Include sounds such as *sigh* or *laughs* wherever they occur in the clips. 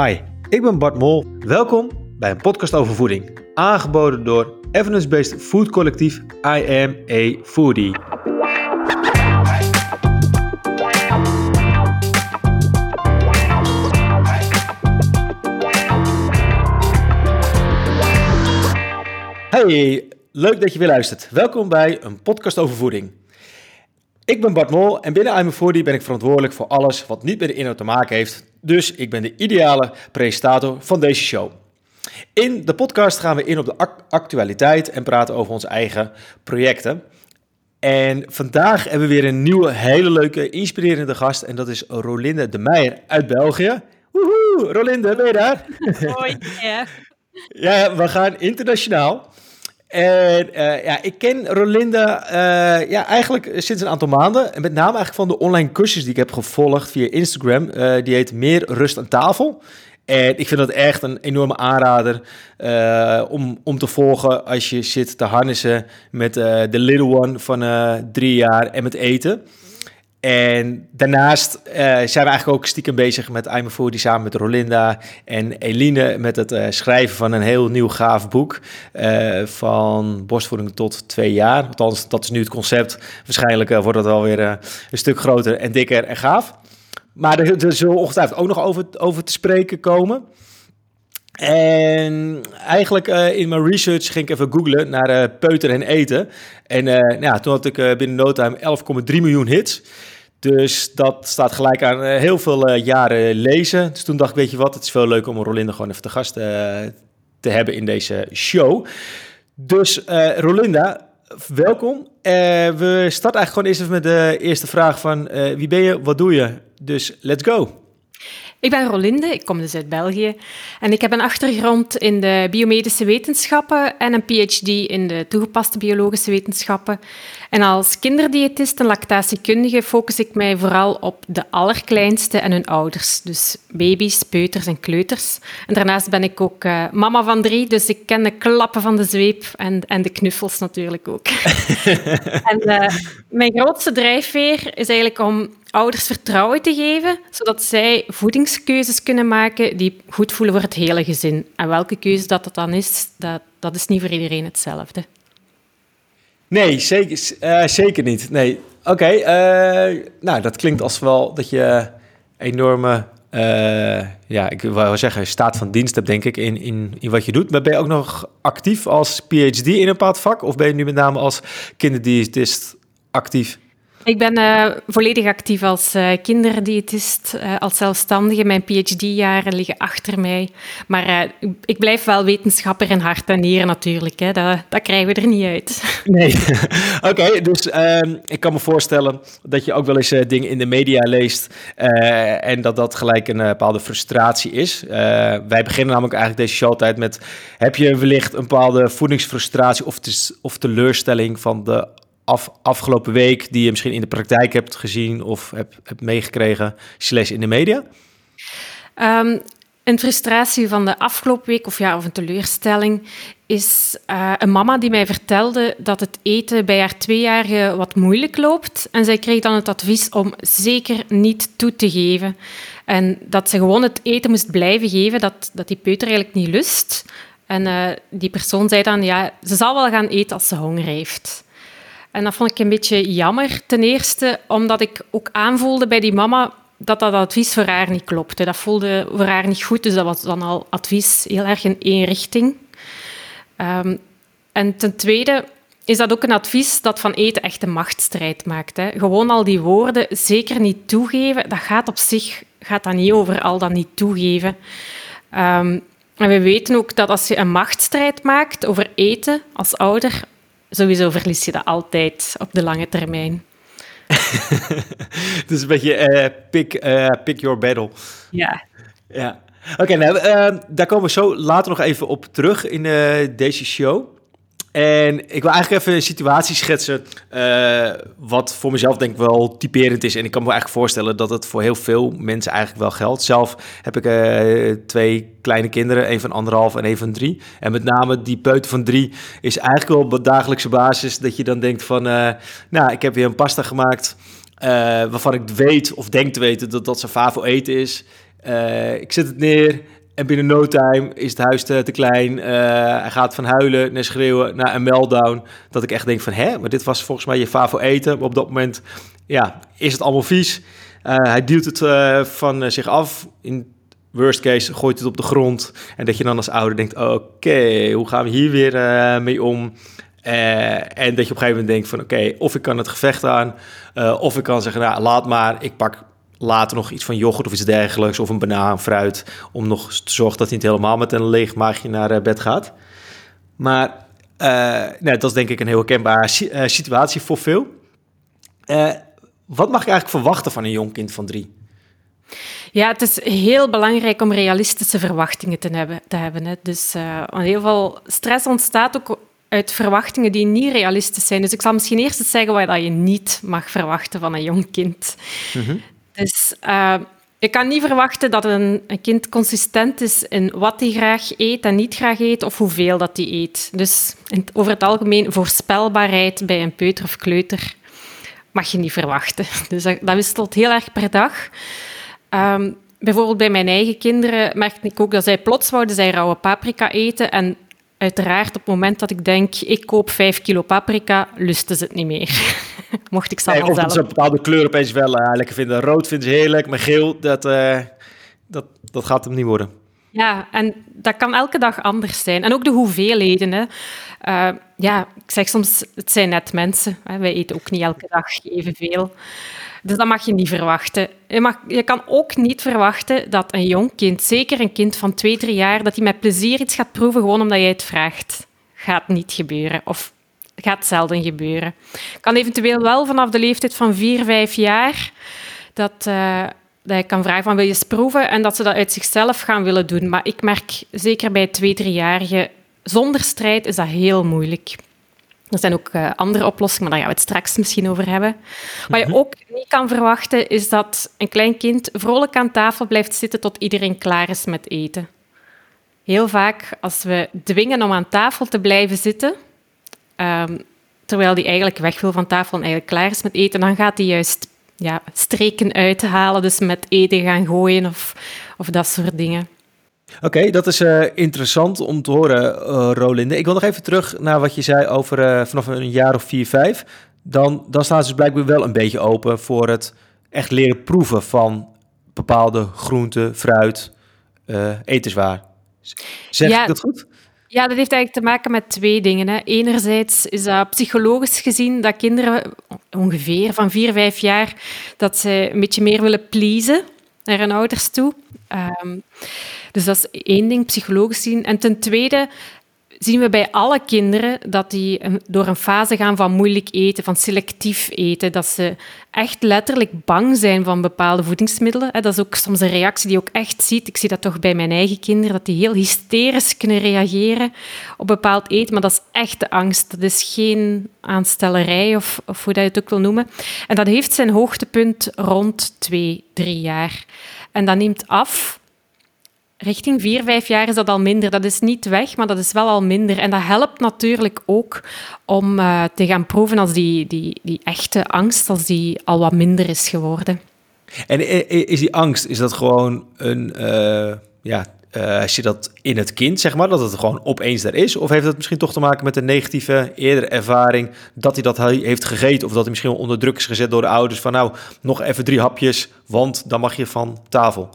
Hi, ik ben Bart Mol. Welkom bij een podcast over voeding. Aangeboden door evidence-based food collectief I Foodie. Hey, leuk dat je weer luistert. Welkom bij een podcast over voeding. Ik ben Bart Mol en binnen I'm a Foodie ben ik verantwoordelijk voor alles wat niet met de inhoud te maken heeft. Dus ik ben de ideale presentator van deze show. In de podcast gaan we in op de actualiteit en praten over onze eigen projecten. En vandaag hebben we weer een nieuwe, hele leuke, inspirerende gast. En dat is Rolinde de Meijer uit België. Woehoe, Rolinde, ben je daar? Hoi, *laughs* ja. Ja, we gaan internationaal. En uh, ja, ik ken Rolinda uh, ja, eigenlijk sinds een aantal maanden. En met name eigenlijk van de online cursus die ik heb gevolgd via Instagram. Uh, die heet Meer Rust aan tafel. En ik vind dat echt een enorme aanrader om, om te volgen als je zit te harnessen met de little one van drie jaar en met eten. En daarnaast uh, zijn we eigenlijk ook stiekem bezig met I'm a die samen met Rolinda en Eline met het uh, schrijven van een heel nieuw gaaf boek uh, van borstvoeding tot twee jaar. Althans, dat is nu het concept. Waarschijnlijk wordt het wel weer een stuk groter en dikker en gaaf. Maar er, er zullen ongetwijfeld ook nog over, over te spreken komen. En eigenlijk uh, in mijn research ging ik even googlen naar peuter en eten. En uh, nou toen had ik binnen no time 11,3 miljoen hits. Dus dat staat gelijk aan uh, heel veel uh, jaren lezen. Dus toen dacht ik, weet je wat, het is veel leuker om Rolinde gewoon even te gast uh, te hebben in deze show. Dus Rolinda, welkom. we starten eigenlijk gewoon eerst even met de eerste vraag van wie ben je, wat doe je? Dus let's go. Ik ben Rolinde, ik kom dus uit België en ik heb een achtergrond in de biomedische wetenschappen en een PhD in de toegepaste biologische wetenschappen. En als kinderdiëtist en lactatiekundige focus ik mij vooral op de allerkleinste en hun ouders, dus baby's, peuters en kleuters. En daarnaast ben ik ook uh, mama van drie, dus ik ken de klappen van de zweep en, en de knuffels natuurlijk ook. *laughs* en uh, mijn grootste drijfveer is eigenlijk om ouders vertrouwen te geven, zodat zij voedingskeuzes kunnen maken die goed voelen voor het hele gezin. En welke keuze dat, dat dan is, dat, dat is niet voor iedereen hetzelfde. Nee, zeker, uh, zeker niet. Nee. Oké, eh, nou dat klinkt als wel dat je enorme, uh, ja, ik wil zeggen, staat van dienst hebt, denk ik, in, in, in wat je doet. Maar ben je ook nog actief als PhD in een bepaald vak? Of ben je nu met name als kinderdiëtist actief? Ik ben uh, volledig actief als uh, kinderdiëtist, uh, als zelfstandige. Mijn PhD-jaren liggen achter mij. Maar ik blijf wel wetenschapper in hart en nieren natuurlijk. Hè. Dat, dat krijgen we er niet uit. *laughs* Nee, *laughs* oké. dus ehm, ik kan me voorstellen dat je ook wel eens dingen in de media leest en dat dat gelijk een bepaalde frustratie is. wij beginnen namelijk eigenlijk deze show altijd met... heb je wellicht een bepaalde voedingsfrustratie of, of teleurstelling van de af, afgelopen week die je misschien in de praktijk hebt gezien of hebt, hebt meegekregen, slash in de media? Um, een frustratie van de afgelopen week, of ja, of een teleurstelling, is uh, een mama die mij vertelde dat het eten bij haar tweejarige wat moeilijk loopt. En zij kreeg dan het advies om zeker niet toe te geven. En dat ze gewoon het eten moest blijven geven, dat, dat die peuter eigenlijk niet lust. En uh, die persoon zei dan, ja, ze zal wel gaan eten als ze honger heeft. En dat vond ik een beetje jammer. Ten eerste omdat ik ook aanvoelde bij die mama dat dat advies voor haar niet klopte. Dat voelde voor haar niet goed, dus dat was dan al advies heel erg in één richting. Um, en ten tweede is dat ook een advies dat van eten echt een machtsstrijd maakt. Hè. Gewoon al die woorden zeker niet toegeven, dat gaat op zich gaat dat niet over al dat niet toegeven. Um, en we weten ook dat als je een machtsstrijd maakt over eten als ouder, sowieso verlies je dat altijd op de lange termijn. *laughs* dus een beetje uh, pick, uh, pick your battle. Ja. Ja. Oké, nou, uh, daar komen we zo later nog even op terug in deze show. En ik wil eigenlijk even een situatie schetsen, uh, wat voor mezelf denk ik wel typerend is. En ik kan me eigenlijk voorstellen dat het voor heel veel mensen eigenlijk wel geldt. Zelf heb ik uh, twee kleine kinderen, een van anderhalf en een van drie. En met name die peuter van drie is eigenlijk wel op dagelijkse basis dat je dan denkt van, uh, nou, ik heb weer een pasta gemaakt waarvan ik weet of denk te weten dat dat zijn favo eten is. ik zet het neer en binnen no time is het huis te, te klein. hij gaat van huilen naar schreeuwen naar een meltdown. Dat ik echt denk van, hè, maar dit was volgens mij je favo eten. Maar op dat moment, ja, is het allemaal vies. hij duwt het van zich af. In worst case gooit het op de grond. En dat je dan als ouder denkt, oké, hoe gaan we hier weer mee om? En dat je op een gegeven moment denkt van oké, of ik kan het gevecht aan, of ik kan zeggen, nou laat maar, ik pak later nog iets van yoghurt of iets dergelijks, of een banaan, fruit, om nog te zorgen dat hij niet helemaal met een leeg maagje naar uh, bed gaat. Maar nee, dat is denk ik een heel herkenbare situatie voor veel. wat mag ik eigenlijk verwachten van een jong kind van drie? Ja, het is heel belangrijk om realistische verwachtingen te hebben. Te hebben hè. Dus heel veel stress ontstaat ook uit verwachtingen die niet realistisch zijn. Dus ik zal misschien eerst eens zeggen wat je niet mag verwachten van een jong kind. Mhm. Dus uh, je kan niet verwachten dat een, een, kind consistent is in wat hij graag eet en niet graag eet, of hoeveel dat hij eet. Dus over het algemeen voorspelbaarheid bij een peuter of kleuter mag je niet verwachten. *laughs* Dus dat, dat wisselt heel erg per dag. Um, bijvoorbeeld bij mijn eigen kinderen merkte ik ook dat zij plots zij rauwe paprika eten en Uiteraard, op het moment dat ik denk, ik koop 5 kilo paprika, lusten ze het niet meer. *laughs* *laughs* Mocht ik ze nee, of zelf... ze een bepaalde kleur opeens wel uh, lekker vinden. Rood vinden ze heerlijk, maar geel, dat, uh, dat, dat gaat hem niet worden. Ja, en dat kan elke dag anders zijn. En ook de hoeveelheden. Hè. Uh, ja, ik zeg soms, het zijn net mensen. Hè. Wij eten ook niet elke dag evenveel. Dus dat mag je niet verwachten. Je, mag, je kan ook niet verwachten dat een jong kind, zeker een kind van twee, drie jaar, dat hij met plezier iets gaat proeven gewoon omdat jij het vraagt. Gaat niet gebeuren. Of gaat zelden gebeuren. Kan eventueel wel vanaf de leeftijd van vier, vijf jaar dat, uh, dat je kan vragen van wil je eens proeven en dat ze dat uit zichzelf gaan willen doen. Maar ik merk zeker bij twee, driejarigen zonder strijd is dat heel moeilijk. Er zijn ook uh, andere oplossingen, maar daar gaan we het straks misschien over hebben. Wat je mhm. ook niet kan verwachten, is dat een klein kind vrolijk aan tafel blijft zitten tot iedereen klaar is met eten. Heel vaak, als we dwingen om aan tafel te blijven zitten, um, terwijl die eigenlijk weg wil van tafel en eigenlijk klaar is met eten, dan gaat hij juist ja, streken uithalen, dus met eten gaan gooien of, of dat soort dingen. Oké, dat is uh, interessant om te horen, uh, Rolinde. Ik wil nog even terug naar wat je zei over uh, vanaf een jaar of vier, vijf. Dan, dan staan ze dus blijkbaar wel een beetje open voor het echt leren proeven van bepaalde groenten, fruit, etenswaar. Zeg ja, ik dat goed? Ja, dat heeft eigenlijk te maken met twee dingen. Hè. Enerzijds is dat psychologisch gezien dat kinderen ongeveer van vier, vijf jaar dat ze een beetje meer willen pleasen naar hun ouders toe. Um, dus dat is één ding, psychologisch zien. En ten tweede zien we bij alle kinderen dat die door een fase gaan van moeilijk eten, van selectief eten, dat ze echt letterlijk bang zijn van bepaalde voedingsmiddelen. Dat is ook soms een reactie die je ook echt ziet. Ik zie dat toch bij mijn eigen kinderen, dat die heel hysterisch kunnen reageren op bepaald eten, maar dat is echt de angst. Dat is geen aanstellerij of, of hoe dat je het ook wil noemen. En dat heeft zijn hoogtepunt rond twee, drie jaar. En dat neemt af richting vier, vijf jaar is dat al minder. Dat is niet weg, maar dat is wel al minder. En dat helpt natuurlijk ook om uh, te gaan proeven als die, die, die echte angst als die al wat minder is geworden. En is die angst, is dat gewoon een... Uh, ja, uh, als je dat in het kind, zeg maar, dat het gewoon opeens er is? Of heeft dat misschien toch te maken met een negatieve eerdere ervaring dat hij dat heeft gegeten? Of dat hij misschien onder druk is gezet door de ouders van nou, nog even drie hapjes, want dan mag je van tafel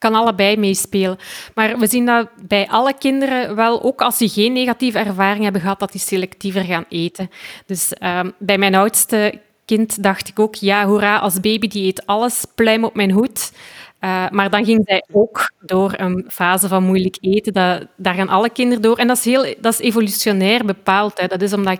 kan allebei meespelen. Maar we zien dat bij alle kinderen wel, ook als die geen negatieve ervaring hebben gehad, dat die selectiever gaan eten. Dus um, bij mijn oudste kind dacht ik ook, ja, hoera, als baby die eet alles, pluim op mijn hoed. Uh, maar dan ging zij ook door een fase van moeilijk eten. Dat, daar gaan alle kinderen door. En dat is, heel, dat is evolutionair bepaald. Hè. Dat is omdat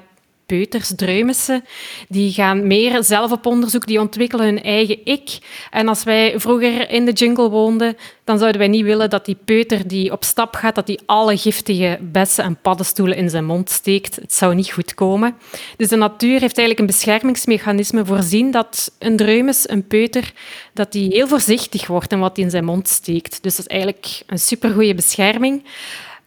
peuters, dreumissen, die gaan meer zelf op onderzoek, die ontwikkelen hun eigen ik. En als wij vroeger in de jungle woonden, dan zouden wij niet willen dat die peuter die op stap gaat, dat die alle giftige bessen en paddenstoelen in zijn mond steekt. Het zou niet goed komen. Dus de natuur heeft eigenlijk een beschermingsmechanisme voorzien dat een dreumes, een peuter, dat die heel voorzichtig wordt in wat hij in zijn mond steekt. Dus dat is eigenlijk een supergoeie bescherming.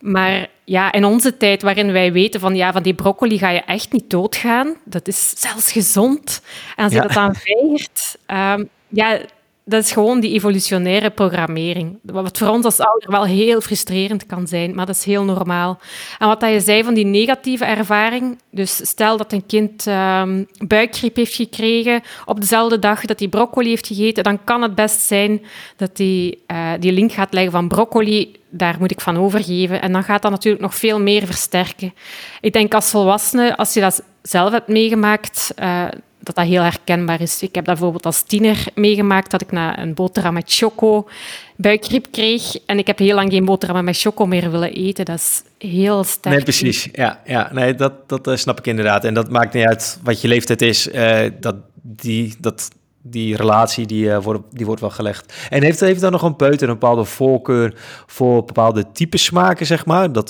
Maar ja, in onze tijd waarin wij weten van, ja, van die broccoli ga je echt niet doodgaan. Dat is zelfs gezond. En als je dat dan weigert, um, ja, dat is gewoon die evolutionaire programmering. Wat voor ons als ouder wel heel frustrerend kan zijn, maar dat is heel normaal. En wat dat je zei van die negatieve ervaring, dus stel dat een kind um, buikgriep heeft gekregen op dezelfde dag dat hij broccoli heeft gegeten, dan kan het best zijn dat hij uh, die link gaat leggen van broccoli, daar moet ik van overgeven. En dan gaat dat natuurlijk nog veel meer versterken. Ik denk als volwassene, als je dat zelf hebt meegemaakt, uh, dat dat heel herkenbaar is. Ik heb dat bijvoorbeeld als tiener meegemaakt, dat ik na een boterham met choco buikgriep kreeg. En ik heb heel lang geen boterham met choco meer willen eten. Dat is heel sterk. Nee, precies. Ja, ja nee, dat, dat uh, snap ik inderdaad. En dat maakt niet uit wat je leeftijd is. Uh, dat, die, dat, die relatie die, uh, wordt, die wordt wel gelegd. En heeft, heeft dan nog een peuter een bepaalde voorkeur voor bepaalde type smaken, zeg maar? Dat,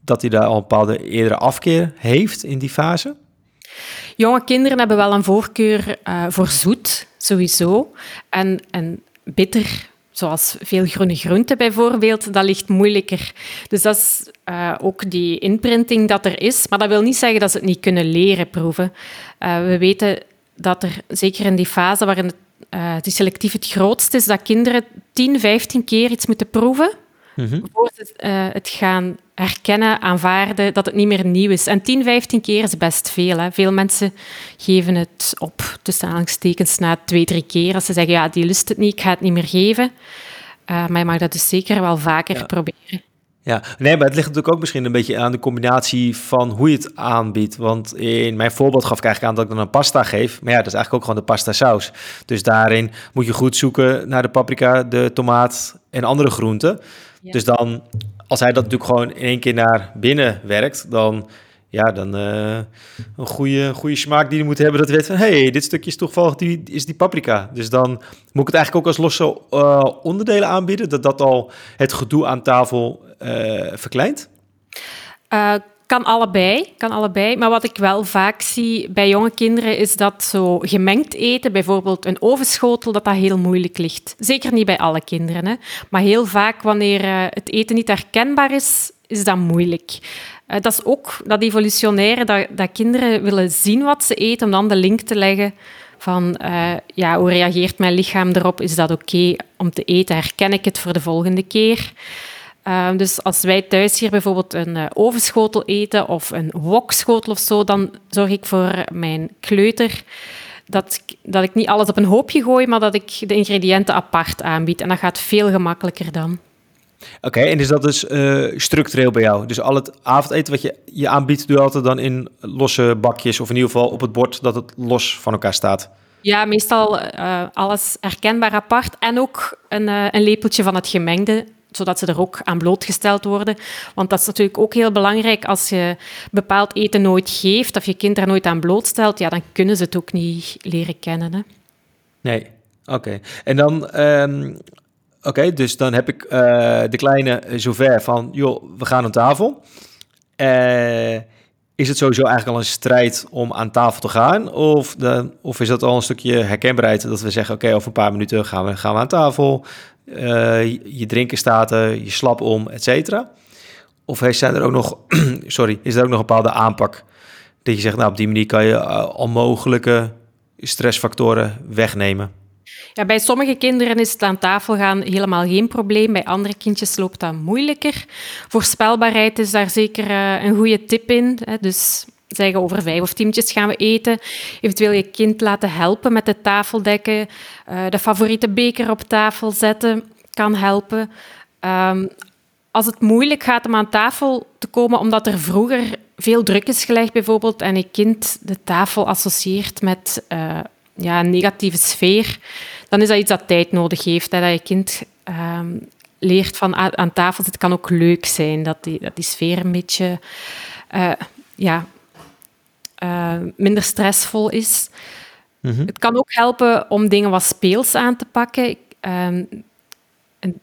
dat hij daar al een bepaalde eerdere afkeer heeft in die fase? Jonge kinderen hebben wel een voorkeur uh, voor zoet, sowieso. En, en bitter, zoals veel groene groenten bijvoorbeeld, dat ligt moeilijker. Dus dat is uh, ook die inprinting dat er is. Maar dat wil niet zeggen dat ze het niet kunnen leren proeven. We weten dat er, zeker in die fase waarin het, die selectief het grootst is, dat kinderen 10, 15 keer iets moeten proeven mm voor ze het gaan herkennen, aanvaarden dat het niet meer nieuw is. En 10, 15 keer is best veel. Hè. Veel mensen geven het op, tussen aanhalingstekens, na twee, drie keer. Als ze zeggen, ja, die lust het niet, ik ga het niet meer geven. Uh, maar je mag dat dus zeker wel vaker proberen. Ja, nee, maar het ligt natuurlijk ook misschien een beetje aan de combinatie van hoe je het aanbiedt. Want in mijn voorbeeld gaf ik eigenlijk aan dat ik dan een pasta geef. Maar ja, dat is eigenlijk ook gewoon de pasta saus. Dus daarin moet je goed zoeken naar de paprika, de tomaat en andere groenten. Dus dan, als hij dat natuurlijk gewoon in één keer naar binnen werkt, dan, ja, dan uh, een goede, goede smaak die hij moet hebben. Dat weet van, hey, dit stukje is toevallig die, is die paprika. Dus dan moet ik het eigenlijk ook als losse uh, onderdelen aanbieden, dat dat al het gedoe aan tafel uh, verkleint. Kan allebei, kan allebei. Maar wat ik wel vaak zie bij jonge kinderen is dat zo gemengd eten, bijvoorbeeld een ovenschotel, dat dat heel moeilijk ligt. Zeker niet bij alle kinderen, maar heel vaak wanneer het eten niet herkenbaar is, is dat moeilijk. Uh, dat is ook dat evolutionaire, dat, dat, kinderen willen zien wat ze eten, om dan de link te leggen van uh, ja, hoe reageert mijn lichaam erop? Is dat oké om te eten? Herken ik het voor de volgende keer? Uh, dus als wij thuis hier bijvoorbeeld een uh, ovenschotel eten of een wokschotel of zo, dan zorg ik voor mijn kleuter dat, dat ik niet alles op een hoopje gooi, maar dat ik de ingrediënten apart aanbied. En dat gaat veel gemakkelijker dan. Oké, en is dat dus uh, structureel bij jou? Dus al het avondeten wat je, je aanbiedt, doe je altijd dan in losse bakjes of in ieder geval op het bord dat het los van elkaar staat? Ja, meestal uh, alles herkenbaar apart en ook een, uh, een lepeltje van het gemengde zodat ze er ook aan blootgesteld worden. Want dat is natuurlijk ook heel belangrijk. Als je bepaald eten nooit geeft of je kind er nooit aan blootstelt, ja, dan kunnen ze het ook niet leren kennen. Hè? Nee, oké. En dan, um, oké, dus dan heb ik uh, de kleine zover van, joh, we gaan aan tafel. Uh, is het sowieso eigenlijk al een strijd om aan tafel te gaan? Of, of is dat al een stukje herkenbaarheid dat we zeggen, oké, over een paar minuten gaan we, gaan we aan tafel. Uh, je drinken staat er, je slap om, et cetera? Of zijn er ook nog, *clears throat* sorry, is er ook nog een bepaalde aanpak dat je zegt, nou op die manier kan je onmogelijke stressfactoren wegnemen? Ja, bij sommige kinderen is het aan tafel gaan helemaal geen probleem. Bij andere kindjes loopt dat moeilijker. Voorspelbaarheid is daar zeker uh, een goede tip in. Dus zeggen over vijf of tien minuutjes gaan we eten. Eventueel je kind laten helpen met het tafeldekken. Uh, de favoriete beker op tafel zetten kan helpen. Um, als het moeilijk gaat om aan tafel te komen, omdat er vroeger veel druk is gelegd bijvoorbeeld, en je kind de tafel associeert met uh, ja, een negatieve sfeer, dan is dat iets dat tijd nodig heeft. Hè, dat je kind um, leert van aan tafel zitten kan ook leuk zijn. Dat die, dat die sfeer een beetje uh, ja, uh, minder stressvol is. Mm -hmm. Het kan ook helpen om dingen wat speels aan te pakken. Um,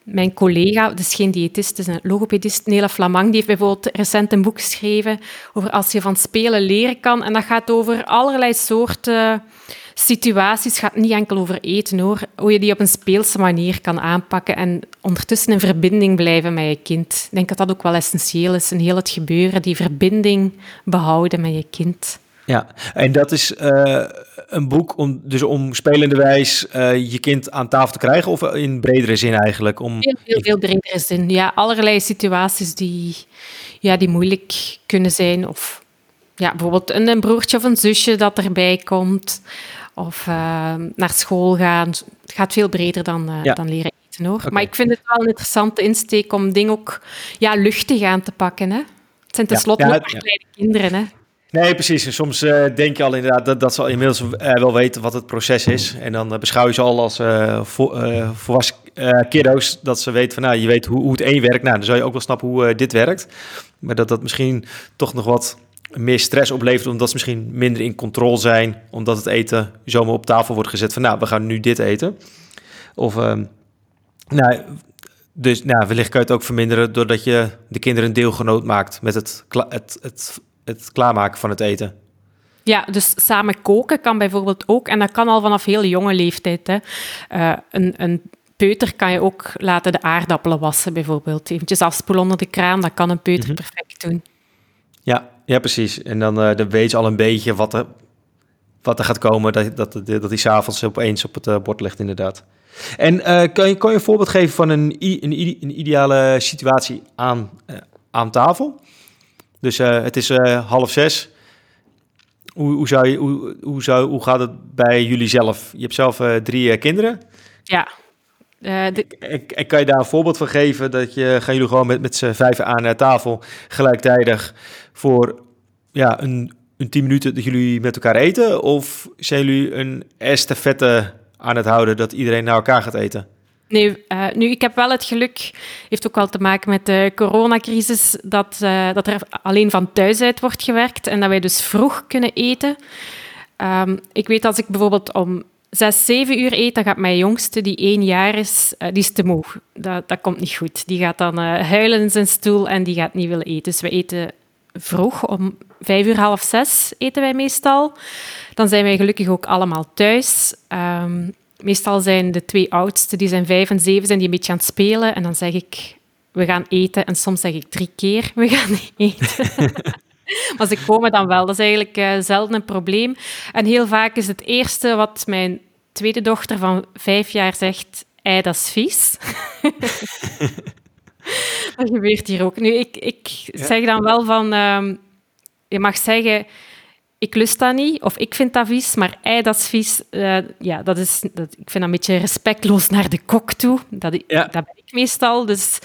mijn collega, dus geen diëtist, dus een logopedist, Nela Flamang, die heeft bijvoorbeeld recent een boek geschreven over als je van spelen leren kan. En dat gaat over allerlei soorten situaties. Gaat niet enkel over eten, hoor. Hoe je die op een speelse manier kan aanpakken en ondertussen in verbinding blijven met je kind. Ik denk dat dat ook wel essentieel is in heel het gebeuren, die verbinding behouden met je kind. Ja, en dat is een boek om, dus om spelende wijs je kind aan tafel te krijgen, of in bredere zin eigenlijk? Om... Heel, heel, heel bredere zin. Ja, allerlei situaties die, ja, die moeilijk kunnen zijn. Of ja, bijvoorbeeld een broertje of een zusje dat erbij komt. Of naar school gaan. Het gaat veel breder dan, dan leren maar ik vind het wel een interessante insteek om dingen ook ja, luchtig aan te pakken. Hè? Het zijn tenslotte ja, kleine kinderen. Hè? Nee, precies. En soms uh, denk je al inderdaad dat, dat ze al inmiddels uh, wel weten wat het proces is. En dan uh, beschouw je ze al als vo volwassen kiddo's. Dat ze weten van, nou, je weet hoe, hoe het één werkt. Nou, dan zou je ook wel snappen hoe dit werkt. Maar dat dat misschien toch nog wat meer stress oplevert, omdat ze misschien minder in controle zijn. Omdat het eten zomaar op tafel wordt gezet van, nou, we gaan nu dit eten. Of ehm, nou, dus nou, wellicht kan je het ook verminderen doordat je de kinderen een deelgenoot maakt met het, het, het, het klaarmaken van het eten. Ja, dus samen koken kan bijvoorbeeld ook, en dat kan al vanaf heel jonge leeftijd. Hè. Uh, een, een peuter kan je ook laten de aardappelen wassen, bijvoorbeeld. Eventjes afspoelen onder de kraan, dat kan een peuter mhm. perfect doen. Ja, ja precies. En dan, uh, dan weet je al een beetje wat er, wat er gaat komen, dat, dat, dat, dat die s'avonds opeens op het uh, bord ligt, inderdaad. En uh, kan, je, kan je een voorbeeld geven van een, een, een ideale situatie aan, uh, aan tafel? Dus uh, het is half zes. Hoe, hoe, zou je, hoe, hoe, zou, hoe gaat het bij jullie zelf? Je hebt zelf drie kinderen. Ja. En, kan je daar een voorbeeld van geven? Dat je, gaan jullie gewoon met, met z'n vijven aan tafel gelijktijdig voor ja, een, een tien minuten dat jullie met elkaar eten? Of zijn jullie een estafette aan het houden dat iedereen naar elkaar gaat eten? Nee, uh, nu, ik heb wel het geluk, heeft ook wel te maken met de coronacrisis, dat, uh, dat er alleen van thuis uit wordt gewerkt en dat wij dus vroeg kunnen eten. Um, ik weet als ik bijvoorbeeld om zes, zeven uur eet, dan gaat mijn jongste, die één jaar is, uh, die is te moe. Dat, dat komt niet goed. Die gaat dan huilen in zijn stoel en die gaat niet willen eten. Dus we eten vroeg, om vijf uur, half zes eten wij meestal. Dan zijn wij gelukkig ook allemaal thuis. Um, meestal zijn de twee oudste, die zijn vijf en zeven, zijn die een beetje aan het spelen. En dan zeg ik, we gaan eten. En soms zeg ik drie keer, we gaan *laughs* eten. *laughs* maar ze komen dan wel. Dat is eigenlijk uh, zelden een probleem. En heel vaak is het eerste wat mijn tweede dochter van vijf jaar zegt, ei, dat is vies. *laughs* *laughs* dat gebeurt hier ook. Nu, ik, ik zeg dan wel van... Um, je mag zeggen, ik lust dat niet, of ik vind dat vies, maar ei, dat is vies. Uh, ja, dat is, dat, ik vind dat een beetje respectloos naar de kok toe. Dat, ja. dat ben ik meestal. Dus,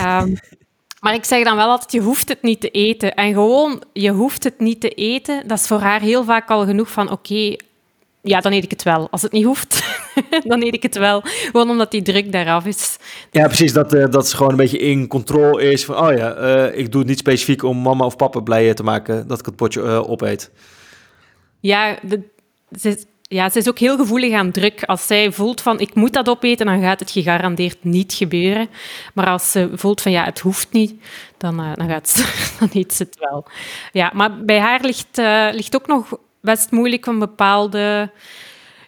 um, *laughs* maar ik zeg dan wel altijd, je hoeft het niet te eten. En gewoon, je hoeft het niet te eten, dat is voor haar heel vaak al genoeg van, oké, ja, dan eet ik het wel. Als het niet hoeft, *laughs* dan eet ik het wel. Gewoon omdat die druk daaraf is. Ja, precies. Dat, uh, dat ze gewoon een beetje in controle is. Van, oh ja, uh, ik doe het niet specifiek om mama of papa blij te maken dat ik het potje uh, opeet. Ja, de, ze, is, ja, ze is ook heel gevoelig aan druk. Als zij voelt van, ik moet dat opeten, dan gaat het gegarandeerd niet gebeuren. Maar als ze voelt van, ja, het hoeft niet, dan, dan, gaat ze, *laughs* dan eet ze het wel. Ja, maar bij haar ligt, ligt ook nog best moeilijk om bepaalde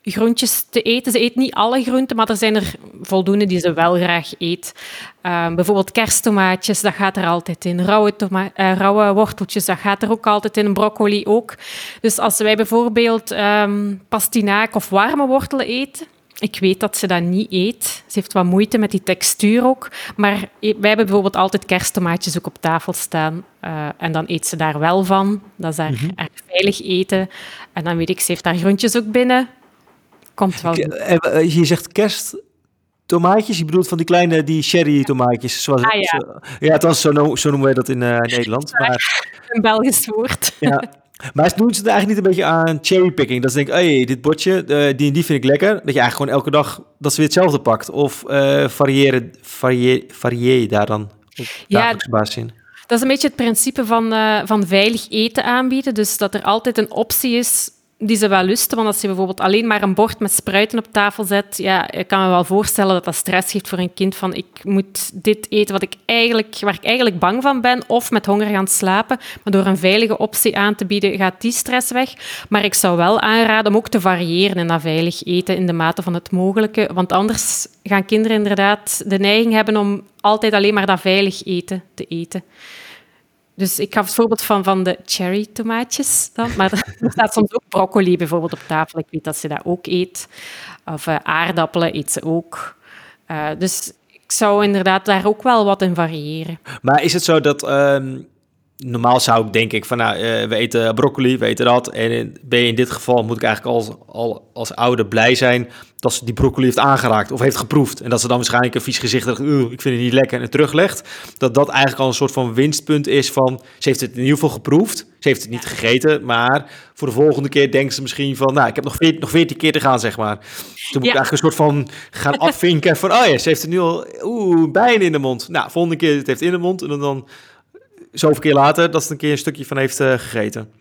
groentjes te eten. Ze eet niet alle groenten, maar er zijn er voldoende die ze wel graag eet. Um, bijvoorbeeld kersttomaatjes, dat gaat er altijd in. Rauwe, uh, rauwe worteltjes, dat gaat er ook altijd in. Broccoli ook. Dus als wij bijvoorbeeld um, pastinaak of warme wortelen eten, ik weet dat ze dat niet eet. Ze heeft wat moeite met die textuur ook. Maar wij hebben bijvoorbeeld altijd kersttomaatjes ook op tafel staan. Uh, en dan eet ze daar wel van. Dat is daar mm veilig eten. En dan weet ik, ze heeft daar groentjes ook binnen. Komt wel uh, Je zegt kersttomaatjes. Je bedoelt van die kleine, die cherry tomaatjes. Zoals, ah, ja. Zo, ja, zo, zo noemen wij dat in uh, Nederland. Maar, een Belgisch woord. Ja. *laughs* Maar doen ze er eigenlijk niet een beetje aan cherrypicking? Dat ze denken, hey, dit bordje, uh, die en die vind ik lekker. Dat je eigenlijk gewoon elke dag dat ze weer hetzelfde pakt. Of uh, variëren, varieer, varieer daar dan op dagelijkse basis in? Dat is een beetje het principe van, uh, van veilig eten aanbieden. Dus dat er altijd een optie is die ze wel lusten. Want als je bijvoorbeeld alleen maar een bord met spruiten op tafel zet, ja, ik kan me wel voorstellen dat dat stress geeft voor een kind van ik moet dit eten wat ik eigenlijk, waar ik eigenlijk bang van ben, of met honger gaan slapen. Maar door een veilige optie aan te bieden, gaat die stress weg. Maar ik zou wel aanraden om ook te variëren in dat veilig eten in de mate van het mogelijke. Want anders gaan kinderen inderdaad de neiging hebben om altijd alleen maar dat veilig eten te eten. Dus ik gaf het voorbeeld van, van de cherry tomaatjes dan. Maar *laughs* er staat soms ook broccoli bijvoorbeeld op tafel. Ik weet dat ze dat ook eet. Of uh, aardappelen eet ze ook. Uh, dus ik zou inderdaad daar ook wel wat in variëren. Maar is het zo dat... Um normaal zou ik denk ik van, nou, uh, we eten broccoli, we eten dat. En ben je in dit geval, moet ik eigenlijk als, al, als ouder blij zijn dat ze die broccoli heeft aangeraakt of heeft geproefd. En dat ze dan waarschijnlijk een vies gezicht ik vind het niet lekker en het teruglegt. Dat dat eigenlijk al een soort van winstpunt is van, ze heeft het in ieder geval geproefd. Ze heeft het niet gegeten, maar voor de volgende keer denkt ze misschien van, nou, ik heb nog veertien, nog veertien keer te gaan, zeg maar. Toen moet ik eigenlijk een soort van gaan afvinken van, oh ja, ze heeft het nu al, oeh, bijna in de mond. Nou, volgende keer het heeft in de mond en dan zoveel keer later dat ze een keer een stukje van heeft uh, gegeten.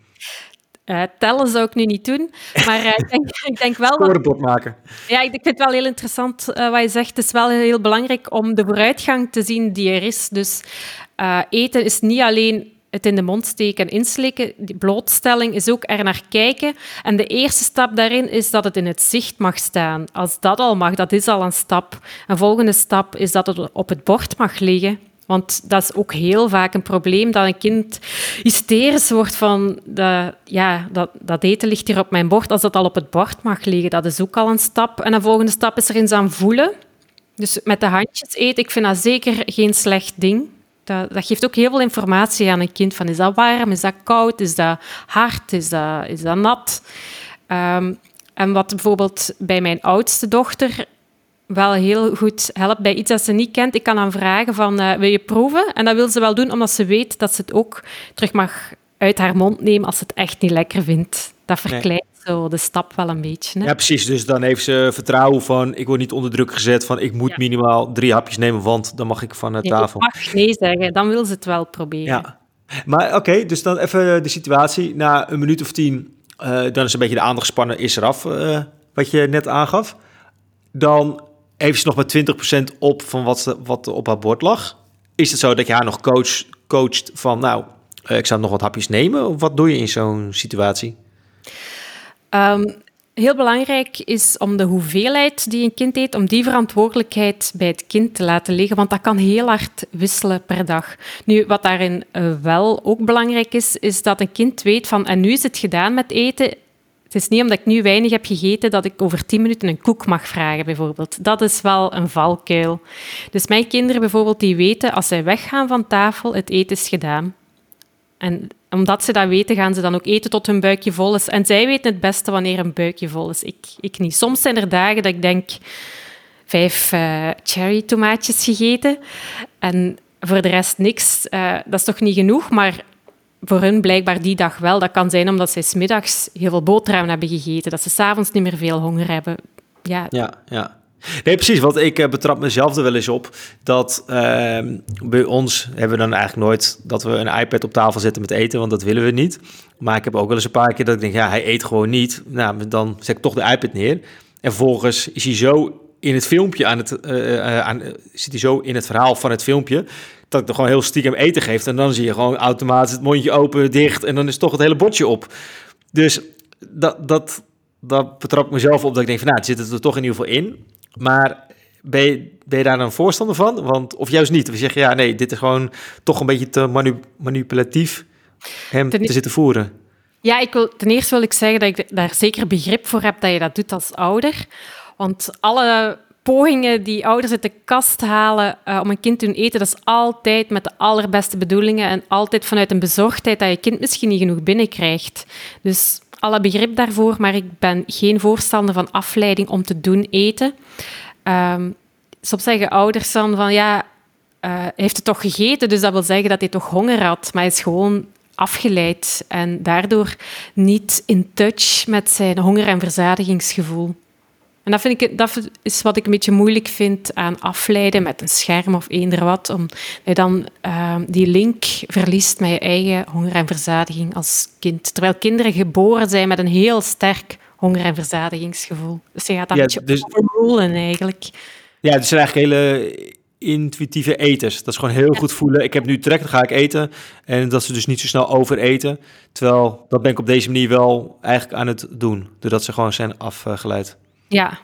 Uh, tellen zou ik nu niet doen, maar uh, *laughs* ik, denk, ik denk wel... Scorebord maken. Ja, ik vind het wel heel interessant wat je zegt. Het is wel heel belangrijk om de vooruitgang te zien die er is. Dus eten is niet alleen het in de mond steken en inslikken. Die blootstelling is ook er naar kijken. En de eerste stap daarin is dat het in het zicht mag staan. Als dat al mag, dat is al een stap. Een volgende stap is dat het op het bord mag liggen. Want dat is ook heel vaak een probleem, dat een kind hysterisch wordt van, de, ja, dat, dat eten ligt hier op mijn bord, als dat al op het bord mag liggen. Dat is ook al een stap. En een volgende stap is er eens aan voelen. Dus met de handjes eten, ik vind dat zeker geen slecht ding. Dat, dat, geeft ook heel veel informatie aan een kind. Van, is dat warm? Is dat koud? Is dat hard? Is dat, is dat nat? Um, en wat bijvoorbeeld bij mijn oudste dochter wel heel goed helpt bij iets dat ze niet kent. Ik kan dan vragen van, uh, wil je proeven? En dat wil ze wel doen, omdat ze weet dat ze het ook terug mag uit haar mond nemen als ze het echt niet lekker vindt. Dat verkleint zo de stap wel een beetje. Hè? Ja, precies. Dus dan heeft ze vertrouwen van, ik word niet onder druk gezet van, ik moet minimaal drie hapjes nemen, want dan mag ik van de nee, tafel. Ik mag nee zeggen, dan wil ze het wel proberen. Ja. Maar oké, dus dan even de situatie. Na een minuut of tien, uh, dan is een beetje de aandacht spannen, is eraf, uh, wat je net aangaf. Dan even nog met 20% op van wat, ze, wat op haar bord lag. Is het zo dat je haar nog coach, coacht van, nou, uh, ik zou nog wat hapjes nemen? Of wat doe je in zo'n situatie? Um, heel belangrijk is om de hoeveelheid die een kind eet, om die verantwoordelijkheid bij het kind te laten liggen, want dat kan heel hard wisselen per dag. Nu, wat daarin uh, wel ook belangrijk is, is dat een kind weet van, en nu is het gedaan met eten, het is niet omdat ik nu weinig heb gegeten dat ik over tien minuten een koek mag vragen, bijvoorbeeld. Dat is wel een valkuil. Dus mijn kinderen bijvoorbeeld, die weten als zij weggaan van tafel, het eten is gedaan. En omdat ze dat weten, gaan ze dan ook eten tot hun buikje vol is. En zij weten het beste wanneer een buikje vol is. Ik, ik niet. Soms zijn er dagen dat ik denk, vijf uh, cherry tomaatjes gegeten en voor de rest niks. Uh, dat is toch niet genoeg, maar voor hun blijkbaar die dag wel. Dat kan zijn omdat zij smiddags heel veel boterhammen hebben gegeten, dat ze s'avonds niet meer veel honger hebben. Ja, ja. ja. Nee, precies. Want ik uh, betrap mezelf er wel eens op dat uh, bij ons hebben we dan eigenlijk nooit dat we een iPad op tafel zetten met eten, want dat willen we niet. Maar ik heb ook wel eens een paar keer dat ik denk, ja, hij eet gewoon niet. Nou, dan zet ik toch de iPad neer. En vervolgens is hij zo in het filmpje aan het, uh, aan, zit hij zo in het verhaal van het filmpje dat ik er gewoon heel stiekem eten geef. En dan zie je gewoon automatisch het mondje open, dicht en dan is toch het hele bordje op. Dus dat, dat, dat betrap ik mezelf op dat ik denk van nou, het zit er toch in ieder geval in. Maar ben je, ben je daar een voorstander van? Want, of juist niet? Of je zegt ja, nee, dit is gewoon toch een beetje te manipulatief hem te zitten voeren. Ja, ik wil, ten eerste wil ik zeggen dat ik daar zeker begrip voor heb dat je dat doet als ouder. Want alle pogingen die ouders uit de kast halen uh, om een kind te doen eten, dat is altijd met de allerbeste bedoelingen en altijd vanuit een bezorgdheid dat je kind misschien niet genoeg binnenkrijgt. Dus alle begrip daarvoor, maar ik ben geen voorstander van afleiding om te doen eten. Um, soms zeggen ouders dan van ja, uh, heeft het toch gegeten, dus dat wil zeggen dat hij toch honger had, maar hij is gewoon afgeleid en daardoor niet in touch met zijn honger- en verzadigingsgevoel. En dat, vind ik, dat is wat ik een beetje moeilijk vind aan afleiden met een scherm of eender wat. Omdat je dan uh, die link verliest met je eigen honger en verzadiging als kind. Terwijl kinderen geboren zijn met een heel sterk honger- en verzadigingsgevoel. Dus je gaat dat ja, een beetje dus, overrulen eigenlijk. Ja, het zijn eigenlijk hele intuïtieve eters. Dat is gewoon heel goed voelen. Ik heb nu trek, dan ga ik eten. En dat ze dus niet zo snel overeten. Terwijl, dat ben ik op deze manier wel eigenlijk aan het doen. Doordat ze gewoon zijn afgeleid. Ja.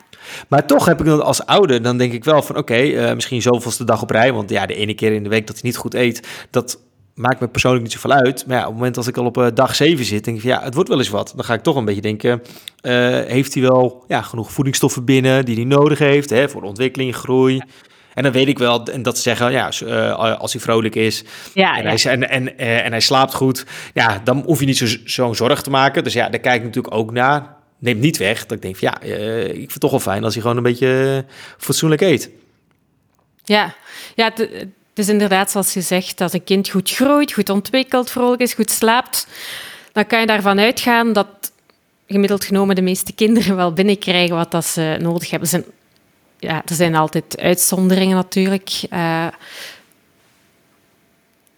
Maar toch heb ik dat als ouder, dan denk ik wel van oké, okay, uh, misschien zoveelste dag op rij. Want ja, de ene keer in de week dat hij niet goed eet, dat maakt me persoonlijk niet zoveel uit. Maar ja, op het moment als ik al op dag 7 zit, denk ik van, ja, het wordt wel eens wat. Dan ga ik toch een beetje denken, heeft hij wel ja, genoeg voedingsstoffen binnen die hij nodig heeft hè, voor ontwikkeling, groei. En dan weet ik wel, en dat ze zeggen, ja, als hij vrolijk is ja, en, Hij, en, en, en hij slaapt goed, ja, dan hoef je niet zo'n zo zorg te maken. Dus ja, daar kijk ik natuurlijk ook naar. Neemt niet weg dat ik denk, ja, ik vind het toch wel fijn als hij gewoon een beetje fatsoenlijk eet. Ja, ja het, is inderdaad zoals je zegt, dat een kind goed groeit, goed ontwikkelt, vrolijk is, goed slaapt, dan kan je daarvan uitgaan dat gemiddeld genomen de meeste kinderen wel binnenkrijgen wat dat ze nodig hebben. Er zijn, ja, er zijn altijd uitzonderingen natuurlijk. Uh,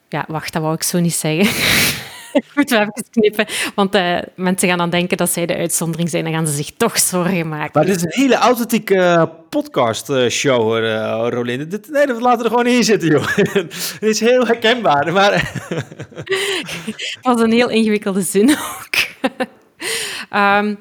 ja, wacht, dat wou ik zo niet zeggen. *laughs* *laughs* ik moet wel even knippen, want uh, mensen gaan dan denken dat zij de uitzondering zijn. Dan gaan ze zich toch zorgen maken. Maar dit is een hele authentieke uh, podcast-show, uh, Rolinde. Dit, nee, dat laten we er gewoon in zitten, joh. *laughs* Het is heel herkenbaar, maar... *laughs* Het was een heel ingewikkelde zin ook. um,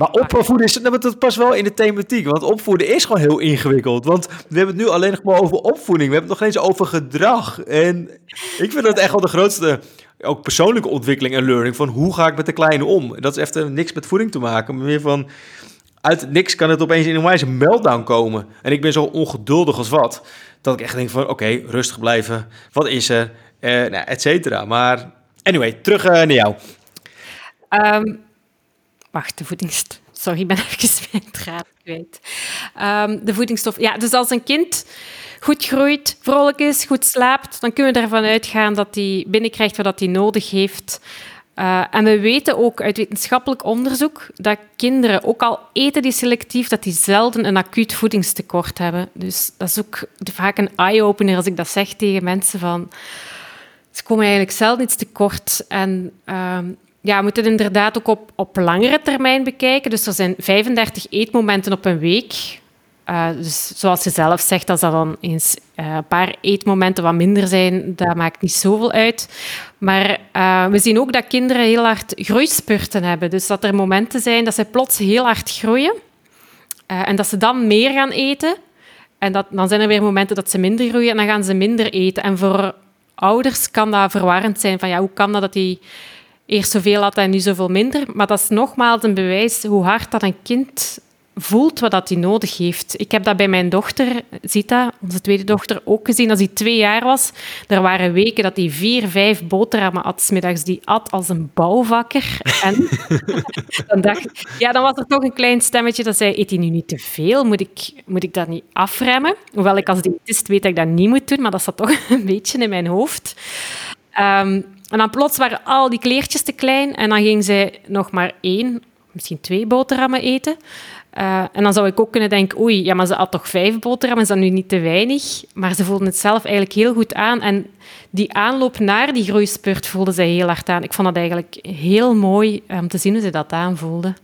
maar opvoeden is, dat past wel in de thematiek. Want opvoeden is gewoon heel ingewikkeld. Want we hebben het nu alleen nog maar over opvoeding. We hebben het nog eens over gedrag. En ik vind dat echt wel de grootste ook persoonlijke ontwikkeling en learning van hoe ga ik met de kleine om. Dat is echt niks met voeding te maken, maar meer van uit niks kan het opeens in een wijze meltdown komen. En ik ben zo ongeduldig als wat, dat ik echt denk van oké, rustig blijven, wat is er, eh, nou, et cetera. Maar anyway, terug uh, naar jou. Um, wacht, de voedingsstof. Sorry, ik ben *laughs* even mijn draad kwijt. Um, de voedingsstof. Ja, dus als een kind goed groeit, vrolijk is, goed slaapt, dan kunnen we ervan uitgaan dat hij binnenkrijgt wat hij nodig heeft. Uh, en we weten ook uit wetenschappelijk onderzoek dat kinderen, ook al eten die selectief, dat die zelden een acuut voedingstekort hebben. Dus dat is ook vaak een eye-opener als ik dat zeg tegen mensen van... Ze komen eigenlijk zelden iets tekort. En uh, ja, we moeten het inderdaad ook op, op langere termijn bekijken. Dus er zijn 35 eetmomenten op een week. Uh, dus zoals je zelf zegt, als dat dan eens uh, een paar eetmomenten wat minder zijn, dat maakt niet zoveel uit. Maar uh, we zien ook dat kinderen heel hard groeispurten hebben. Dus dat er momenten zijn dat ze plots heel hard groeien en dat ze dan meer gaan eten. En dat, dan zijn er weer momenten dat ze minder groeien en dan gaan ze minder eten. En voor ouders kan dat verwarrend zijn van ja, hoe kan dat dat die eerst zoveel had en nu zoveel minder? Maar dat is nogmaals een bewijs hoe hard dat een kind voelt wat hij nodig heeft. Ik heb dat bij mijn dochter, Zita, onze tweede dochter, ook gezien als hij twee jaar was. Er waren weken dat hij vier, vijf boterhammen at, middags. Die at als een bouwvakker. En *laughs* dan dacht ja, dan was er toch een klein stemmetje dat zei, eet hij nu niet te veel? Moet ik, moet ik dat niet afremmen? Hoewel ik als diëtist weet dat ik dat niet moet doen, maar dat zat toch *laughs* een beetje in mijn hoofd. Um, en dan plots waren al die kleertjes te klein en dan ging zij nog maar één, misschien twee boterhammen eten. Uh, en dan zou ik ook kunnen denken, oei, ja, maar ze had toch vijf boterhammen, is dat nu niet te weinig? Maar ze voelden het zelf eigenlijk heel goed aan. En die aanloop naar die groeispurt voelde zij heel hard aan. Ik vond dat eigenlijk heel mooi om te zien hoe ze dat aanvoelde.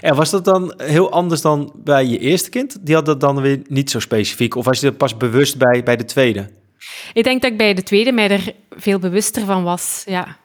En was dat dan heel anders dan bij je eerste kind? Die had dat dan weer niet zo specifiek? Of was je er pas bewust bij bij de tweede? Ik denk dat ik bij de tweede mij er veel bewuster van was, ja.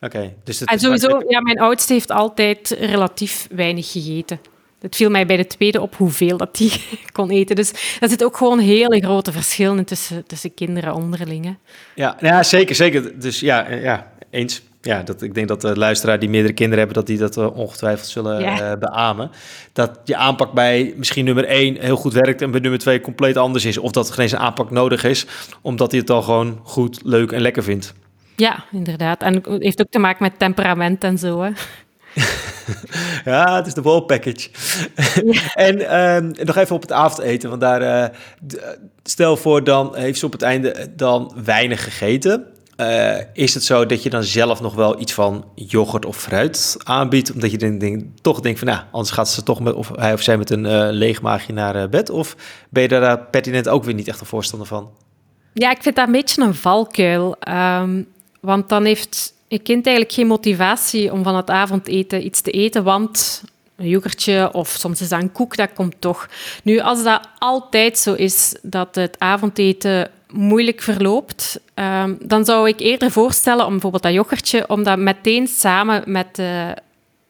Oké. dus en sowieso, ja, mijn oudste heeft altijd relatief weinig gegeten. Het viel mij bij de tweede op hoeveel dat die *laughs* kon eten. Dus er zit ook gewoon hele grote verschillen tussen, tussen kinderen onderling. Ja, ja, zeker, zeker. Dus ja, ja eens. Ja, dat, ik denk dat de luisteraar die meerdere kinderen hebben, dat die dat uh, ongetwijfeld zullen uh, beamen. Dat je aanpak bij misschien nummer één heel goed werkt en bij nummer twee compleet anders is. Of dat er geen eens een aanpak nodig is, omdat hij het al gewoon goed, leuk en lekker vindt. Ja, inderdaad. En het heeft ook te maken met temperament en zo. Hè. *laughs* ja, het is de whole package. *laughs* en uh, nog even op het avondeten, want daar, uh, stel voor, dan heeft ze op het einde dan weinig gegeten. Uh, is het zo dat je dan zelf nog wel iets van yoghurt of fruit aanbiedt? Omdat je toch denkt van, nou, anders gaat ze toch met, of hij of zij met een uh, leeg maagje naar bed. Of ben je daar pertinent ook weer niet echt een voorstander van? Ja, ik vind dat een beetje een valkuil. Um, want dan heeft je kind eigenlijk geen motivatie om van het avondeten iets te eten, want een yoghurtje of soms is dat een koek, dat komt toch. Nu, als dat altijd zo is, dat het avondeten moeilijk verloopt, um, dan zou ik eerder voorstellen om bijvoorbeeld dat yoghurtje, om dat meteen samen met, uh,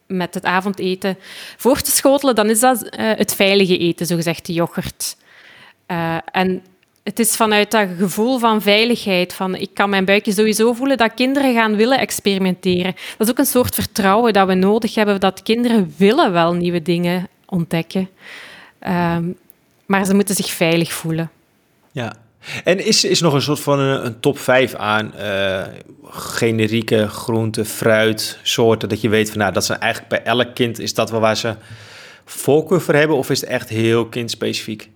met het avondeten voor te schotelen. Dan is dat uh, het veilige eten, zogezegd, de yoghurt. Uh, en het is vanuit dat gevoel van veiligheid, van ik kan mijn buikje sowieso voelen, dat kinderen gaan willen experimenteren. Dat is ook een soort vertrouwen dat we nodig hebben, dat kinderen willen wel nieuwe dingen ontdekken. Ehm, maar ze moeten zich veilig voelen. Ja, en is, is nog een soort van een, top 5 aan uh, generieke groente, fruit, soorten, dat je weet van nou, dat zijn eigenlijk bij elk kind, is dat wel waar ze voorkeur voor hebben, of is het echt heel kindspecifiek?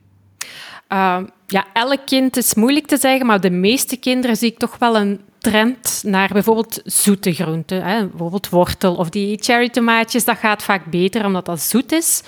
Uh, ja, elk kind is moeilijk te zeggen, maar de meeste kinderen zie ik toch wel een trend naar bijvoorbeeld zoete groenten. Hè? Bijvoorbeeld wortel of die cherry tomaatjes, dat gaat vaak beter omdat dat zoet is.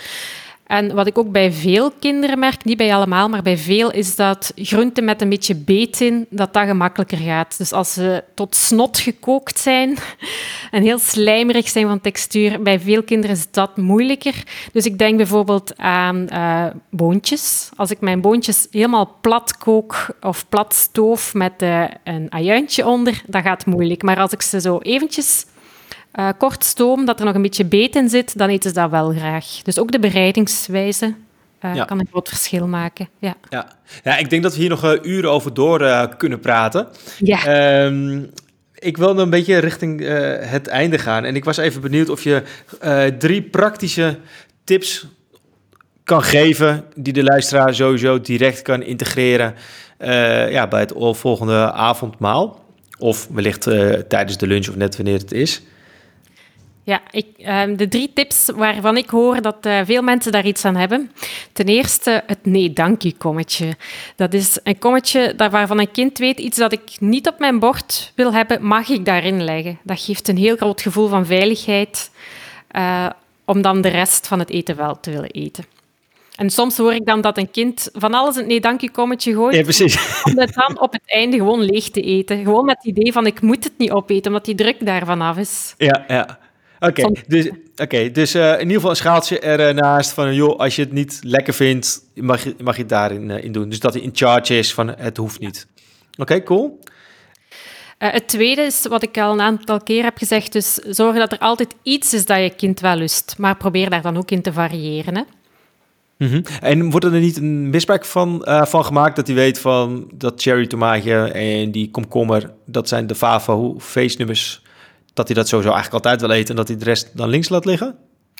En wat ik ook bij veel kinderen merk, niet bij allemaal, maar bij veel, is dat groenten met een beetje beet in, dat dat gemakkelijker gaat. Dus als ze tot snot gekookt zijn *laughs* en heel slijmerig zijn van textuur, bij veel kinderen is dat moeilijker. Dus ik denk bijvoorbeeld aan uh, boontjes. Als ik mijn boontjes helemaal plat kook of plat stoof met uh, een ajuintje onder, dat gaat moeilijk. Maar als ik ze zo eventjes uh, kort stoom, dat er nog een beetje beet in zit, dan eten ze dat wel graag. Dus ook de bereidingswijze uh, kan een groot verschil maken. Ja. Ja. ja, ik denk dat we hier nog uh, uren over door kunnen praten. Ja. Um, ik wil een beetje richting het einde gaan. En ik was even benieuwd of je drie praktische tips kan geven... die de luisteraar sowieso direct kan integreren ja, bij het volgende avondmaal. Of wellicht tijdens de lunch of net wanneer het is. Ja, ik, um, de drie tips waarvan ik hoor dat uh, veel mensen daar iets aan hebben. Ten eerste het nee dank u kommetje. Dat is een kommetje waarvan een kind weet, iets dat ik niet op mijn bord wil hebben, mag ik daarin leggen. Dat geeft een heel groot gevoel van veiligheid, uh, om dan de rest van het eten wel te willen eten. En soms hoor ik dan dat een kind van alles een nee dank u kommetje gooit. Ja, precies. Om het dan op het einde gewoon leeg te eten. Gewoon met het idee van ik moet het niet opeten, omdat die druk daarvan af is. Ja, ja. Oké, dus, okay, dus uh, in ieder geval een schaaltje ernaast van, joh, als je het niet lekker vindt, mag je, mag je het daarin uh, in doen. Dus dat hij in charge is van, het hoeft niet. Oké, okay, cool. Uh, het tweede is wat ik al een aantal keer heb gezegd, dus zorg dat er altijd iets is dat je kind wel lust, maar probeer daar dan ook in te variëren. Hè? Mm -hmm. En wordt er niet een misbruik van, uh, van gemaakt dat hij weet van dat cherry tomaatje en die komkommer, dat zijn de favo feestnummers dat hij dat sowieso eigenlijk altijd wil eten en dat hij de rest dan links laat liggen?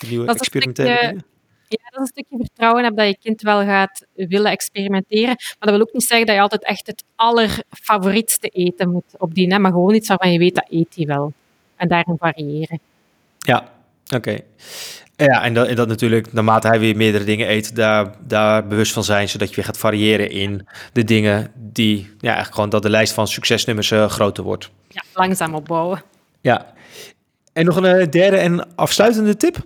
nieuwe dat experimenteren. Stukje, ja, dat is een stukje vertrouwen hebben dat je kind wel gaat willen experimenteren. Maar dat wil ook niet zeggen dat je altijd echt het allerfavorietste eten moet opdienen, maar gewoon iets waarvan je weet dat eet hij wel. En daarin variëren. Ja, oké. Ja, en dat, en dat natuurlijk, naarmate hij weer meerdere dingen eet, daar, daar bewust van zijn, zodat je weer gaat variëren in de dingen die, ja, eigenlijk gewoon dat de lijst van succesnummers uh, groter wordt. Ja, langzaam opbouwen. Ja. En nog een eh, derde en afsluitende tip?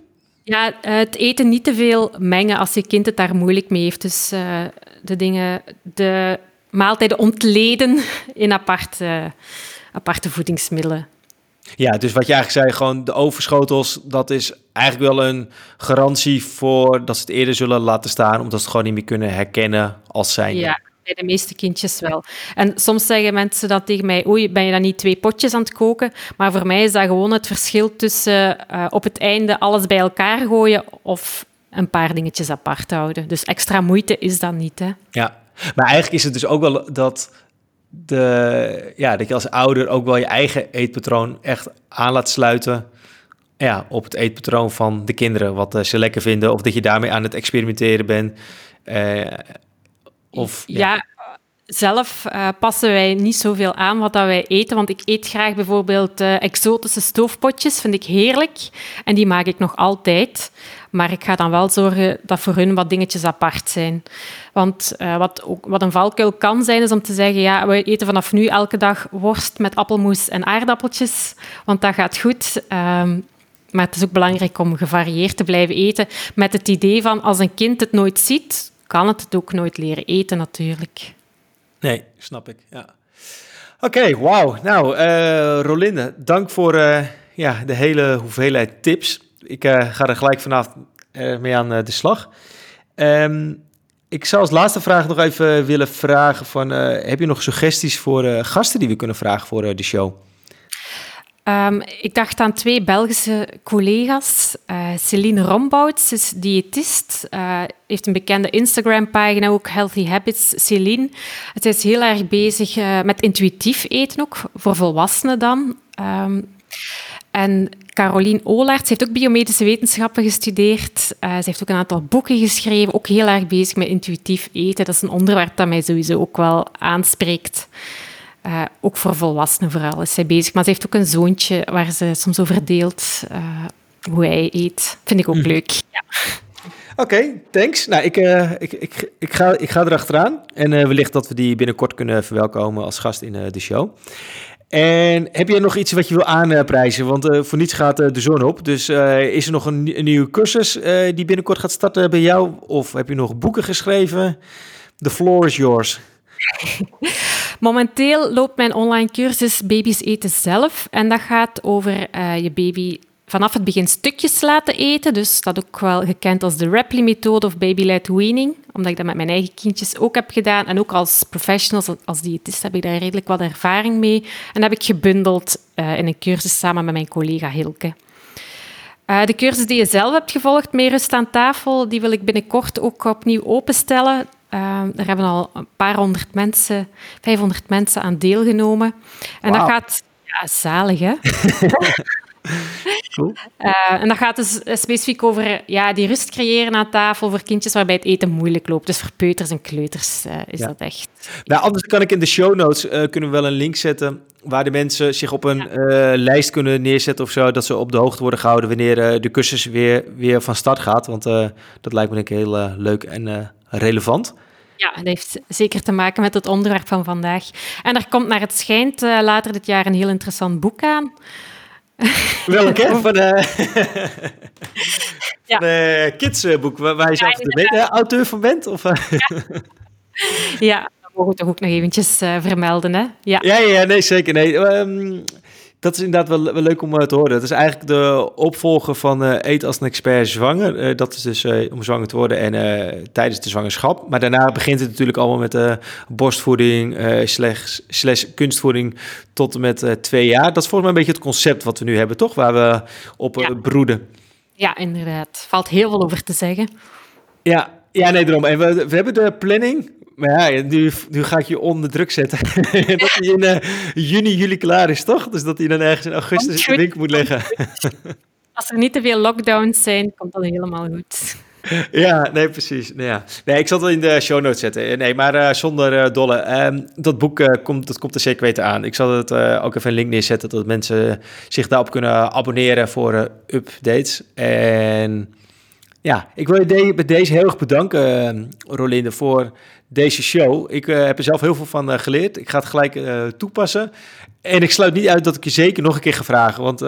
Ja, het eten niet te veel mengen als je kind het daar moeilijk mee heeft. Dus uh, de dingen, de maaltijden ontleden *laughs* in aparte, aparte voedingsmiddelen. Ja, dus wat je eigenlijk zei, gewoon de overschotels, dat is eigenlijk wel een garantie voor dat ze het eerder zullen laten staan, omdat ze het gewoon niet meer kunnen herkennen als zijn. Ja, de meeste kindjes wel. En soms zeggen mensen dat tegen mij, oei, ben je dan niet twee potjes aan het koken? Maar voor mij is dat gewoon het verschil tussen uh, op het einde alles bij elkaar gooien of een paar dingetjes apart houden. Dus extra moeite is dat niet, hè? Ja, maar eigenlijk is het dus ook wel dat, de, ja, dat je als ouder ook wel je eigen eetpatroon echt aan laat sluiten ja, op het eetpatroon van de kinderen. Wat uh, ze lekker vinden of dat je daarmee aan het experimenteren bent. Uh, of, ja. zelf uh, passen wij niet zoveel aan wat dat wij eten, want ik eet graag bijvoorbeeld uh, exotische stoofpotjes, vind ik heerlijk. En die maak ik nog altijd. Maar ik ga dan wel zorgen dat voor hun wat dingetjes apart zijn. Want uh, wat, ook, wat een valkuil kan zijn, is om te zeggen, ja, we eten vanaf nu elke dag worst met appelmoes en aardappeltjes, want dat gaat goed. Um, maar het is ook belangrijk om gevarieerd te blijven eten met het idee van als een kind het nooit ziet, kan het ook nooit leren eten natuurlijk. Nee, snap ik. Ja. Oké, okay, wauw. Nou, uh, Rolinde, dank voor uh, ja, de hele hoeveelheid tips. Ik uh, ga er gelijk vanaf mee aan de slag. Um, ik zou als laatste vraag nog even willen vragen van, heb je nog suggesties voor gasten die we kunnen vragen voor de show? Ehm, ik dacht aan twee Belgische collega's. Uh, Celine Rombouts is diëtist, uh, heeft een bekende Instagram-pagina, ook Healthy Habits Celine. Het is heel erg bezig uh, met intuïtief eten ook, voor volwassenen dan. Um, en Caroline Olaerts heeft ook biomedische wetenschappen gestudeerd. ze heeft ook een aantal boeken geschreven, ook heel erg bezig met intuïtief eten. Dat is een onderwerp dat mij sowieso ook wel aanspreekt. Uh, ook voor volwassenen vooral is zij bezig. Maar ze heeft ook een zoontje waar ze soms over deelt uh, hoe hij eet. Vind ik ook hm. leuk. Ja. Oké, okay, thanks. Nou, ik, uh, ik, ik, ik, ga, ik ga erachteraan. En wellicht dat we die binnenkort kunnen verwelkomen als gast in de show. En heb jij nog iets wat je wil aanprijzen? Want voor niets gaat de zon op. Dus is er nog een, een nieuwe cursus die binnenkort gaat starten bij jou? Of heb je nog boeken geschreven? The floor is yours. *laughs* Momenteel loopt mijn online cursus Baby's eten zelf. En dat gaat over uh, je baby vanaf het begin stukjes laten eten. Dus dat ook wel gekend als de Rapley-methode of baby-led weaning. Omdat ik dat met mijn eigen kindjes ook heb gedaan. En ook als professional, als diëtist, heb ik daar redelijk wat ervaring mee. En dat heb ik gebundeld uh, in een cursus samen met mijn collega Hilke. Uh, de cursus die je zelf hebt gevolgd, Meer rust aan tafel, die wil ik binnenkort ook opnieuw openstellen. Uh, er hebben al een paar honderd mensen, 500 mensen aan deelgenomen. En dat gaat... Ja, zalig, hè? Cool. Uh, *laughs* en dat gaat dus specifiek over ja, die rust creëren aan tafel voor kindjes waarbij het eten moeilijk loopt. Dus voor peuters en kleuters uh, is dat echt. Nou, anders kan ik in de show notes uh, kunnen we wel een link zetten waar de mensen zich op een ja. lijst kunnen neerzetten of zo, dat ze op de hoogte worden gehouden wanneer de cursus weer, weer van start gaat. Want dat lijkt me denk ik heel leuk en relevant. Ja, dat heeft zeker te maken met het onderwerp van vandaag. En er komt naar het schijnt uh, later dit jaar een heel interessant boek aan. Welk, hè? Van, uh, ja. de kidsboek, waar, waar je zelf de ja, auteur van bent? Of, ja. ja, dat mogen we toch ook nog eventjes uh, vermelden, hè? Ja, ja, ja nee, zeker. Nee. Um, dat is inderdaad wel, wel, leuk om te horen. Het is eigenlijk de opvolger van uh, Eet als een expert zwanger. Uh, dat is dus uh, om zwanger te worden en tijdens de zwangerschap. Maar daarna begint het natuurlijk allemaal met borstvoeding, slash, slash kunstvoeding tot en met twee jaar. Dat is volgens mij een beetje het concept wat we nu hebben, toch? Waar we op ja. broeden. Ja, inderdaad. Valt heel veel over te zeggen. Ja, ja, nee, daarom. En we, we hebben de planning maar ja, nu, nu ga ik je onder druk zetten. *laughs* dat hij in uh, juni, juli klaar is, toch? Dus dat hij dan ergens in augustus in de winkel moet leggen. *laughs* Als er niet te veel lockdowns zijn, komt dat helemaal goed. Ja, nee, precies. Nee, ja. nee, ik zal het in de show notes zetten. Nee, maar uh, zonder uh, dolle. Um, dat boek komt, dat komt er zeker weten aan. Ik zal het ook even een link neerzetten, dat mensen zich daarop kunnen abonneren voor updates. En ja, ik wil je bij deze heel erg bedanken, Rolinde, voor deze show. Ik uh, heb er zelf heel veel van uh, geleerd. Ik ga het gelijk uh, toepassen. En ik sluit niet uit dat ik je zeker nog een keer ga vragen. Want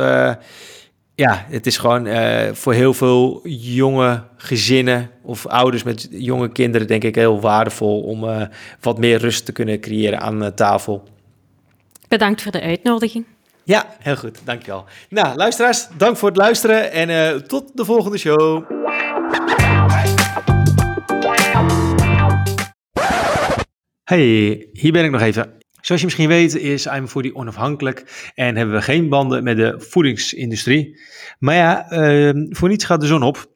ja, het is gewoon voor heel veel jonge gezinnen of ouders met jonge kinderen, denk ik, heel waardevol om wat meer rust te kunnen creëren aan tafel. Bedankt voor de uitnodiging. Ja, heel goed. Dankjewel. Nou, luisteraars, dank voor het luisteren en tot de volgende show. Hey, hier ben ik nog even. Zoals je misschien weet is I'm Foodie onafhankelijk en hebben we geen banden met de voedingsindustrie. Maar ja, uh, voor niets gaat de zon op.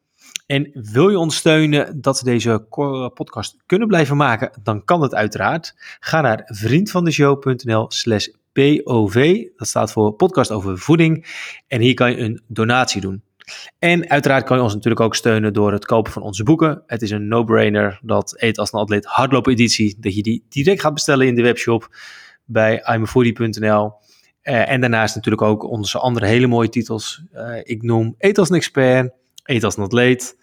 En wil je ons steunen dat we deze podcast kunnen blijven maken, dan kan dat uiteraard. Ga naar vriendvandeshow.nl slash POV, dat staat voor podcast over voeding. En hier kan je een donatie doen. En uiteraard kan je ons natuurlijk ook steunen door het kopen van onze boeken. Het is een no-brainer dat Eet als een atleet hardlopen editie, dat je die direct gaat bestellen in de webshop bij imafoodie.nl. Uh, en daarnaast natuurlijk ook onze andere hele mooie titels. Uh, ik noem Eet als een expert, Eet als een atleet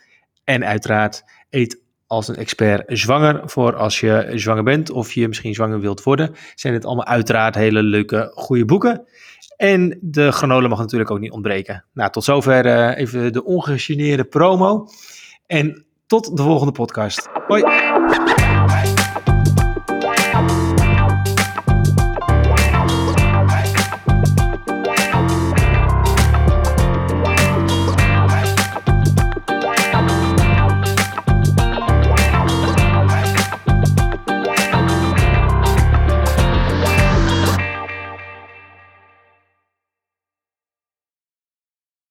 en uiteraard Eet als een expert zwanger voor als je zwanger bent of je misschien zwanger wilt worden. Zijn het allemaal uiteraard hele leuke, goede boeken. En de granola mag natuurlijk ook niet ontbreken. Nou, tot zover uh, even de ongegeneerde promo. En tot de volgende podcast. Hoi!